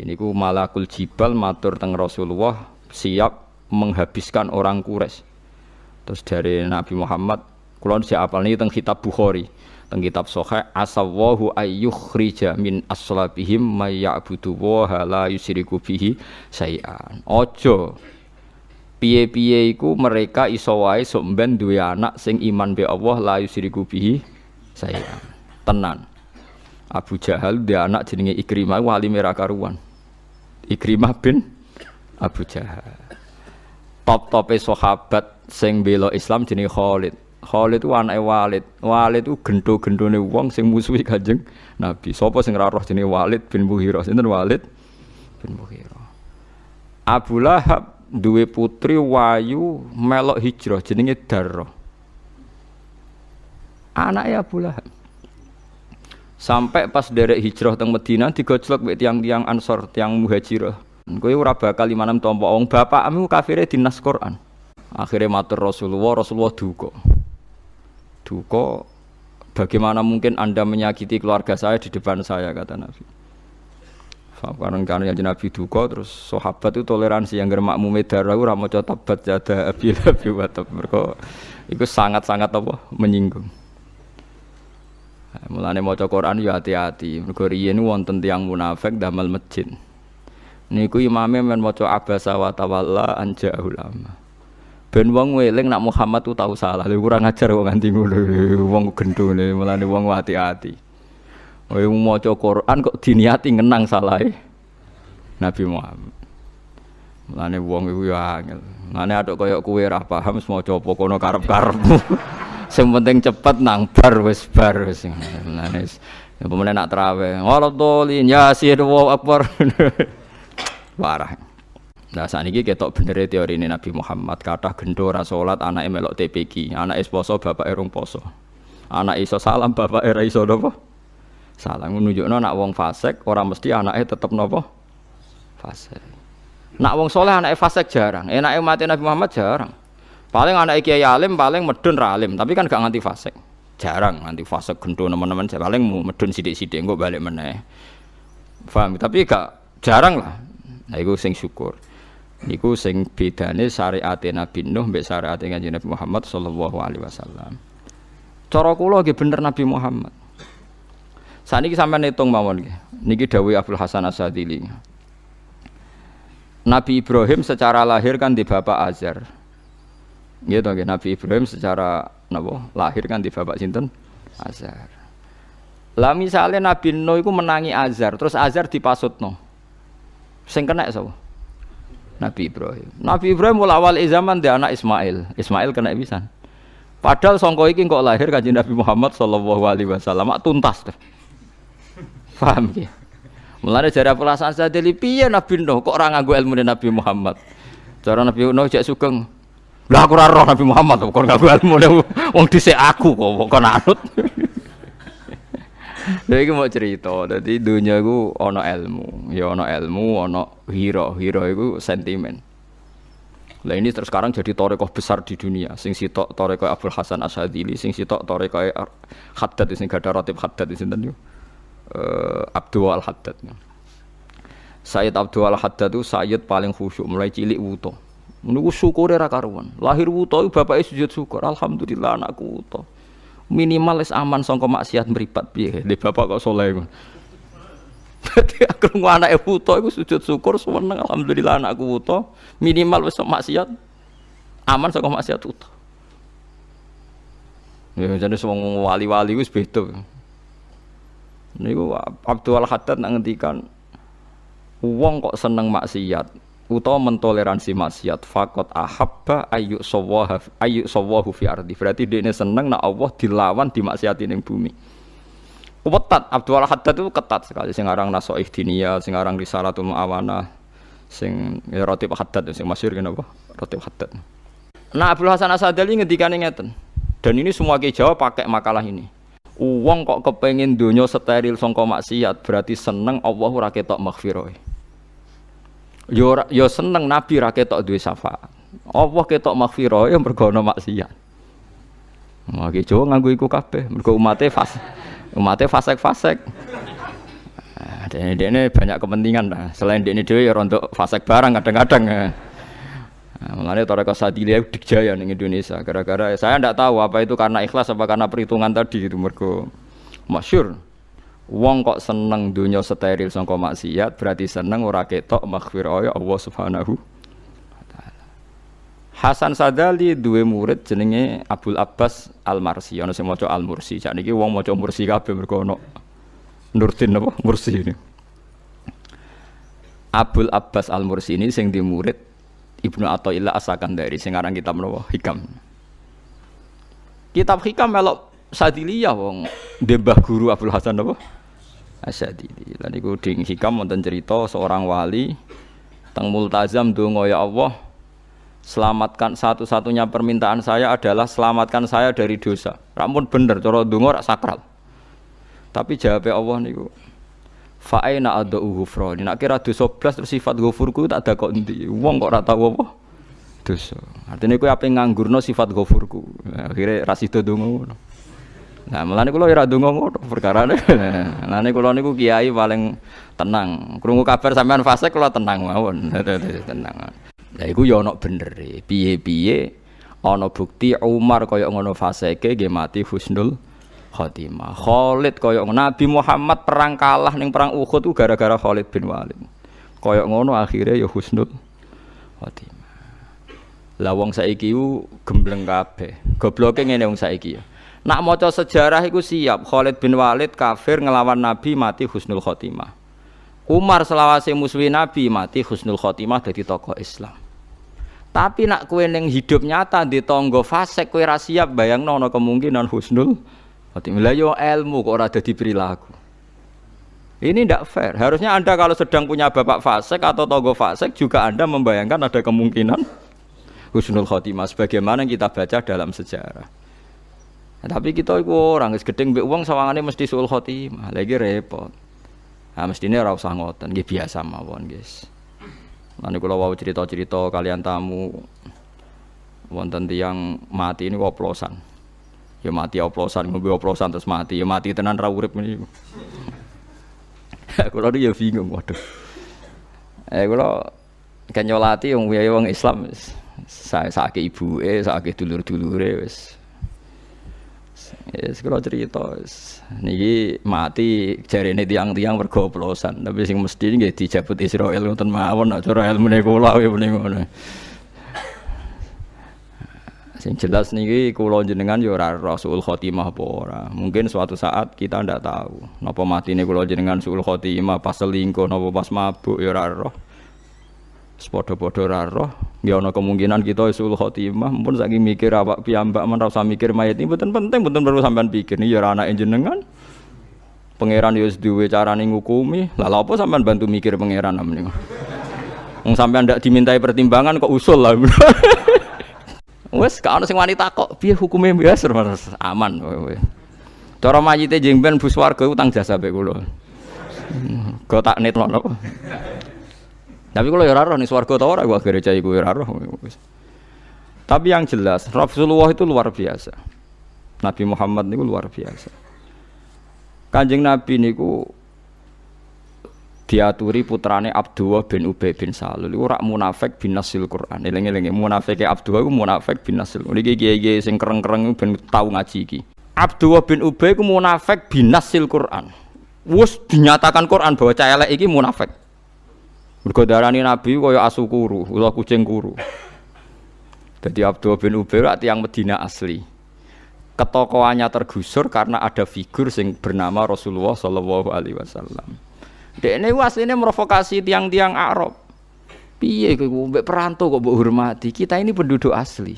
Ini ku malakul jibal matur teng Rasulullah siap menghabiskan orang Quraisy. Terus dari Nabi Muhammad, kulon si apal ini teng kitab Bukhari, teng kitab Sahih asawahu ayyukhrija min aslabihim may ya'budu wa la yusyriku bihi sayan. Ojo piye-piye iku mereka iso wae sok ben duwe anak sing iman be Allah la yusyriku bihi sayan. Tenan. Abu Jahal dia anak jenenge Ikrimah wali merah karuan. Ikrimah bin Abu Jahal. Top-tope sahabat sing bela Islam jenenge Khalid. Khalid itu anake Walid. Walid itu gendo-gendone wong sing musuhi Kanjeng Nabi. Sapa sing ora roh jenenge Walid bin Mughirah? Sinten Walid bin Mughirah. Abu Lahab duwe putri wayu melok hijrah jenenge Darrah. Anaknya Abu Lahab. Sampai pas derek hijrah teng Medina digojlok mek tiang-tiang Ansor, tiang Muhajirah. Kowe ora bakal limanem tampa wong bapakmu kafire dinas Quran. Akhirnya matur Rasulullah, Rasulullah duka. Duka bagaimana mungkin Anda menyakiti keluarga saya di depan saya kata Nabi. Karena karena yang Nabi duka terus sahabat itu toleransi yang germak mumedara ora maca tabat jada abil abi wa mereka itu sangat-sangat apa menyinggung. Mulane maca Quran ya hati-hati. Mergo riyen wonten tiyang munafik damel masjid. Niku imame men maca abasa wa tawalla anja ulama. Ben wong weling nak Muhammad tu tahu salah. Lha kurang ajar wong nganti ngono. Wong gendone mulane wong hati-hati. Kowe maca Quran kok diniati ngenang salahe Nabi Muhammad. Mulane wong iku ya angel. Mulane aduk kaya kowe ora paham maca apa kono karep-karepmu. Sing penting cepet nang bar wis bar wis. Mulane pemene nak trawe. Waladolin yasin wa akbar. Parah. Nah saat ini ketok bener teori ini Nabi Muhammad. Kata gendo salat anak melok TPK anak es poso bapak erung poso. Anak iso salam bapak era iso nopo salam. Menunjukno nak wong fasek orang mesti anaknya tetep nopo fasek nak wong soleh anak fasek jarang. Enak mati Nabi Muhammad jarang paling anak kiai alim paling medun ralim tapi kan gak nganti fasek jarang nganti fasek gendo teman-teman paling medun sidik-sidik enggak balik meneh paham tapi gak jarang lah nah itu sing syukur Niku sing bedane syariat Nabi Nuh mbek syariat Kanjeng Nabi Muhammad sallallahu alaihi wasallam. Cara kula nggih bener Nabi Muhammad. Saniki sampeyan hitung mawon nggih. Niki dawuh Abdul Hasan Asadili. Nabi Ibrahim secara lahir kan di bapak Azar. Gitu nggih Nabi Ibrahim secara napa lahir kan di bapak sinten? Azar. Lah misalnya Nabi Nuh iku menangi Azar, terus Azar dipasutno. Sing kena sapa? Nabi Ibrahim. Nabi Ibrahim mulai awal zaman dia anak Ismail. Ismail kena bisa. Padahal songko iki kok lahir kanjeng Nabi Muhammad sallallahu alaihi wasallam tuntas tuh. Paham ya? Mulane jare pelasan sadeli piye Nabi Nuh kok ora nganggo ilmu Nabi Muhammad. Cara Nabi Nuh cek sugeng. Lah aku roh Nabi Muhammad kok nganggo ilmu wong dhisik aku kok kok anut. Lha iki mau cerita, dadi dunia iku ana ilmu, ya ana ilmu, ana hira, hira iku sentimen. Lah ini terus sekarang jadi torekoh besar di dunia. Sing sitok torekoh Abdul Hasan Asyadili, sing sitok torekoh Haddad, sing gak ada rotib Haddad di sini. Uh, Abdul Haddad. Sayyid Abdul Haddad itu Sayyid paling khusyuk mulai cilik wuto. Menunggu syukur ra karuan. Lahir wuto bapaknya sujud syukur. Alhamdulillah anakku wuto. Minimal es aman songko maksiat meripat piye. Di bapak kok soleh Berarti aku anak wuto aku sujud syukur seneng alhamdulillah anakku wuto. Minimal wis maksiat aman songko maksiat wuto. Ya jadi semua wali-wali wis beda. Niku Abdul Haddad ngendikan wong kok seneng maksiat utawa mentoleransi maksiat fakot ahabba ayu sawaha ayu sawahu fi ardi. Berarti dia seneng nak Allah dilawan di maksiat ning bumi. Ketat. Abdul Haddad itu ketat sekali. Sing aran naso ihdinia sing aran risalatul muawana sing ya rotib Haddad sing masyhur kenapa rotib Haddad. Nah Abdul Hasan Asadali ngendikane ngeten. Dan ini semua ke Jawa pakai makalah ini. Uang kok kepengen dunia steril songko maksiat berarti seneng Allah ora ketok maghfirah yo yo seneng nabi ra ketok duwe syafaat Allah ketok maghfirah ya mergo ana maksiat ki Jawa nganggo iku kabeh. Mergo umate fas umate fasek-fasek. Nah, dene dene banyak kepentingan lah. Selain dene dhewe ya rontok fasek barang kadang-kadang. Nah, Mulanya Toreko Sadilia dikjaya ning Indonesia gara-gara saya ndak tahu apa itu karena ikhlas apa karena perhitungan tadi itu mergo masyur. Wong kok seneng dunia steril sangka maksiat berarti seneng ora ketok maghfirah Allah Subhanahu Hasan Sadali duwe murid jenenge Abdul Abbas Al Marsi ana sing maca Al Mursi sak niki wong maca Mursi kabeh mergo ana Nurdin apa? Mursi ini. Abdul Abbas Al Mursi ini sing di murid Ibnu Athaillah As-Sakandari sing aran kitab menapa Hikam. Kitab Hikam melok Sadiliyah wong dembah guru Abdul Hasan apa Asyadili lan iku ding Hikam wonten cerita seorang wali teng multazam donga ya Allah selamatkan satu-satunya permintaan saya adalah selamatkan saya dari dosa. Rampun bener cara donga rak sakral. Tapi jawabnya Allah niku Fa'aina ada ghufrani. Nak kira dosa blas terus sifat tak ada kok endi. Wong kok ora tau apa? Dosa. Artinya kowe ape nganggurno sifat ghafurku. Akhire ra sida donga ngono. Nah, mulane kula ora ngono perkara ne. Mulane kula niku kiai paling tenang. Krungu kabar sampean fase kula tenang mawon. tenang. Lah iku ya ana bener. Piye-piye ana bukti Umar kaya ngono faseke nggih mati husnul khotimah. Khalid kaya Nabi Muhammad perang kalah ning perang Uhud ku gara-gara Khalid bin Walid. Kaya ngono akhirnya ya husnul khotimah. Lah wong saiki ku gembleng kabeh. Gobloke ngene wong saiki ya. Nak maca sejarah iku siap Khalid bin Walid kafir ngelawan Nabi mati husnul khotimah. Umar selawase musuhi Nabi mati husnul khotimah dari tokoh Islam. Tapi nak kue neng hidup nyata di tonggo fase kue siap bayang nono kemungkinan husnul khotimah. Ilmu kok ora dadi perilaku. Ini tidak fair. Harusnya Anda kalau sedang punya bapak fasek atau togo fasek juga Anda membayangkan ada kemungkinan husnul khotimah sebagaimana kita baca dalam sejarah. Nah, tapi kita itu orang gedeng mbek wong sawangane mesti sul khotimah. Lagi repot. Nah, mestinya ora usah ngoten, nggih biasa mawon, guys. Nanti kalau mau cerita-cerita kalian tamu wonten tiang mati ini oplosan. Ya mati oplosan, ngombe oplosan terus mati. Ya mati tenan ra urip ini. Kulo ya bingung, waduh. Eh kulo kan nyolati wong Islam saya sakit ibu eh sakit dulur dulure wis Yes, kalau cerita, niki mati jari ini tiang-tiang bergoplosan, tapi sing mesti ini dijabut Israel nonton mawon, nak cara ilmu nekola ya bening ngono. Sing jelas niki kula jenengan yo ora Rasul Khotimah apa ora. Mungkin suatu saat kita ndak tahu. Napa ini kula jenengan Rasul Khotimah pas selingkuh napa pas mabuk yo ora roh. Sepodo-podo raro, ya ana kemungkinan kita isul khotimah, pun saking mikir awak piyambak men ora mikir mayat ini mboten penting, mboten perlu sampean pikir. Ini ya anak jenengan. Pangeran ya duwe carane ngukumi. Lah lha apa sampean bantu mikir pangeran amene. Wong sampean ndak dimintai pertimbangan kok usul lah. Wes gak ono wanita kok piye hukume biasa aman kowe. Cara mayite jengben bus warga utang jasa mek kula. Kok tak netno? Tapi kalau ya roh nih swarga tau ora gua gereja iku ya roh. Tapi yang jelas Rasulullah itu luar biasa. Nabi Muhammad niku luar biasa. Kanjeng Nabi niku diaturi putrane Abdullah bin Ubay bin Salul iku rak munafik bin nasil Quran. Eling-eling munafike Abdullah iku munafik bin nasil. Niki kiai-kiai sing kereng-kereng ben tau ngaji iki. Abdullah bin Ubay iku munafik bin nasil Quran. Wus dinyatakan Quran bahwa cah elek iki munafik. Mergo darani Nabi kaya asu kuru, ula kucing kuru. Jadi Abdul bin Ubay yang Medina asli. Ketokohannya tergusur karena ada figur sing bernama Rasulullah Shallallahu Alaihi Wasallam. Dek ini aslinya merovokasi tiang-tiang Arab. Piye kowe mbek perantau kok mbok hormati? Kita ini penduduk asli.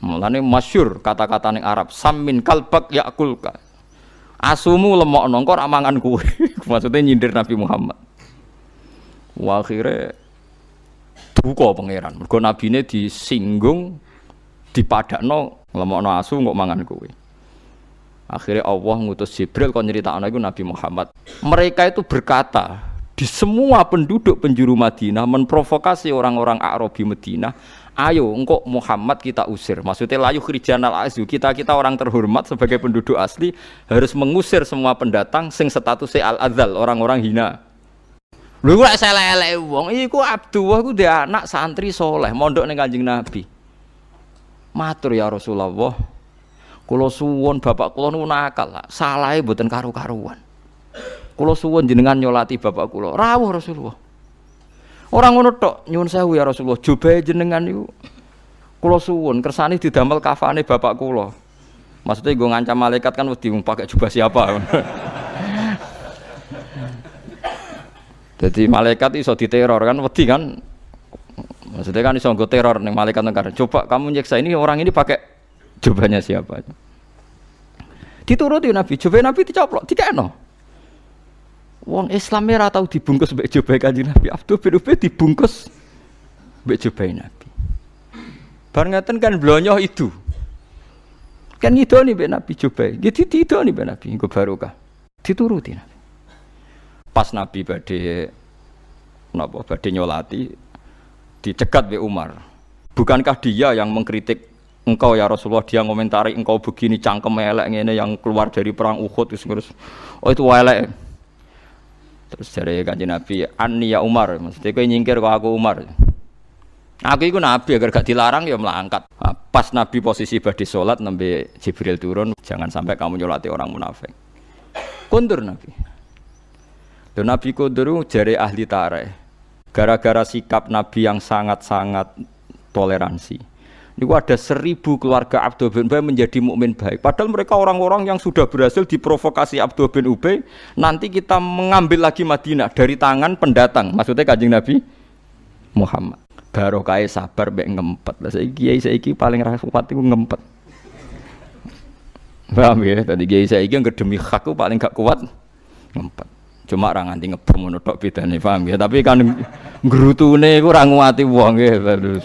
Mulane masyur kata-kata ning Arab, samin kalbak yakulka. Asumu lemok nongkor amangan kue. Maksudnya nyindir Nabi Muhammad. Akhirnya duka pangeran. Mergo nabine disinggung dipadakno ngemokno asu kok mangan kowe. Akhirnya Allah ngutus Jibril kon nyeritakno iku Nabi Muhammad. Mereka itu berkata di semua penduduk penjuru Madinah memprovokasi orang-orang Arabi Madinah ayo engkau Muhammad kita usir maksudnya layu khrijanal azu kita kita orang terhormat sebagai penduduk asli harus mengusir semua pendatang sing statusnya al adzal orang-orang hina Lha kok selek-elek wong iku Abdullah ku dia anak santri soleh mondok ning Kanjeng Nabi. Matur ya Rasulullah. Kula suwun bapak kula nu nakal, salahe mboten karu-karuan. Kula suwun jenengan nyolati bapak kula. Rawuh Rasulullah. Orang ngono tok nyuwun sewu ya Rasulullah, jobahe jenengan niku kula suwun kersane didamel kafane bapak kula. Maksudnya gue ngancam malaikat kan wedi pakai jubah siapa. Jadi malaikat iso diteror kan wedi kan. Maksudnya kan iso teror nih malaikat negara. Coba kamu nyeksa ini orang ini pakai jubahnya siapa? Dituruti Nabi, jubah Nabi dicoplok, dikeno. Wong Islam ora tau dibungkus mbek jubah Kanjeng Nabi. Abdul bin Ubay dibungkus mbek jubah Nabi. Bar ngaten kan blonyo itu. Kan ngidoni mbek Nabi jubah. Gitu ditidoni mbek Nabi nggo barokah. Dituruti Nabi pas Nabi badhe napa badhe nyolati dicegat oleh Umar. Bukankah dia yang mengkritik engkau ya Rasulullah? Dia ngomentari engkau begini cangkem elek ngene yang keluar dari perang Uhud terus oh itu elek. Terus dari kanjeng Nabi Ani ya Umar. Maksudnya kau nyingkir kau aku Umar. Aku itu Nabi agar gak dilarang ya melangkat. Nah, pas Nabi posisi badhe sholat nembe Jibril turun jangan sampai kamu nyolati orang munafik. Kundur Nabi dan Nabi Qudru jari ahli tareh. Gara-gara sikap Nabi yang sangat-sangat toleransi. Ini ada seribu keluarga Abdul bin Ubay menjadi mukmin baik. Padahal mereka orang-orang yang sudah berhasil diprovokasi Abdul bin Ubay. Nanti kita mengambil lagi Madinah dari tangan pendatang. Maksudnya kajing Nabi Muhammad. Baru kaya sabar mbek ngempet. Lah saiki kiai saiki paling ra kuat iku ngempet. Paham ya? Tadi kiai saiki yang demi hak paling gak kuat ngempet. cuma ra nganti ngebom ngono tok bedane paham ya tapi kan grutune iku ra nguati wong ya terus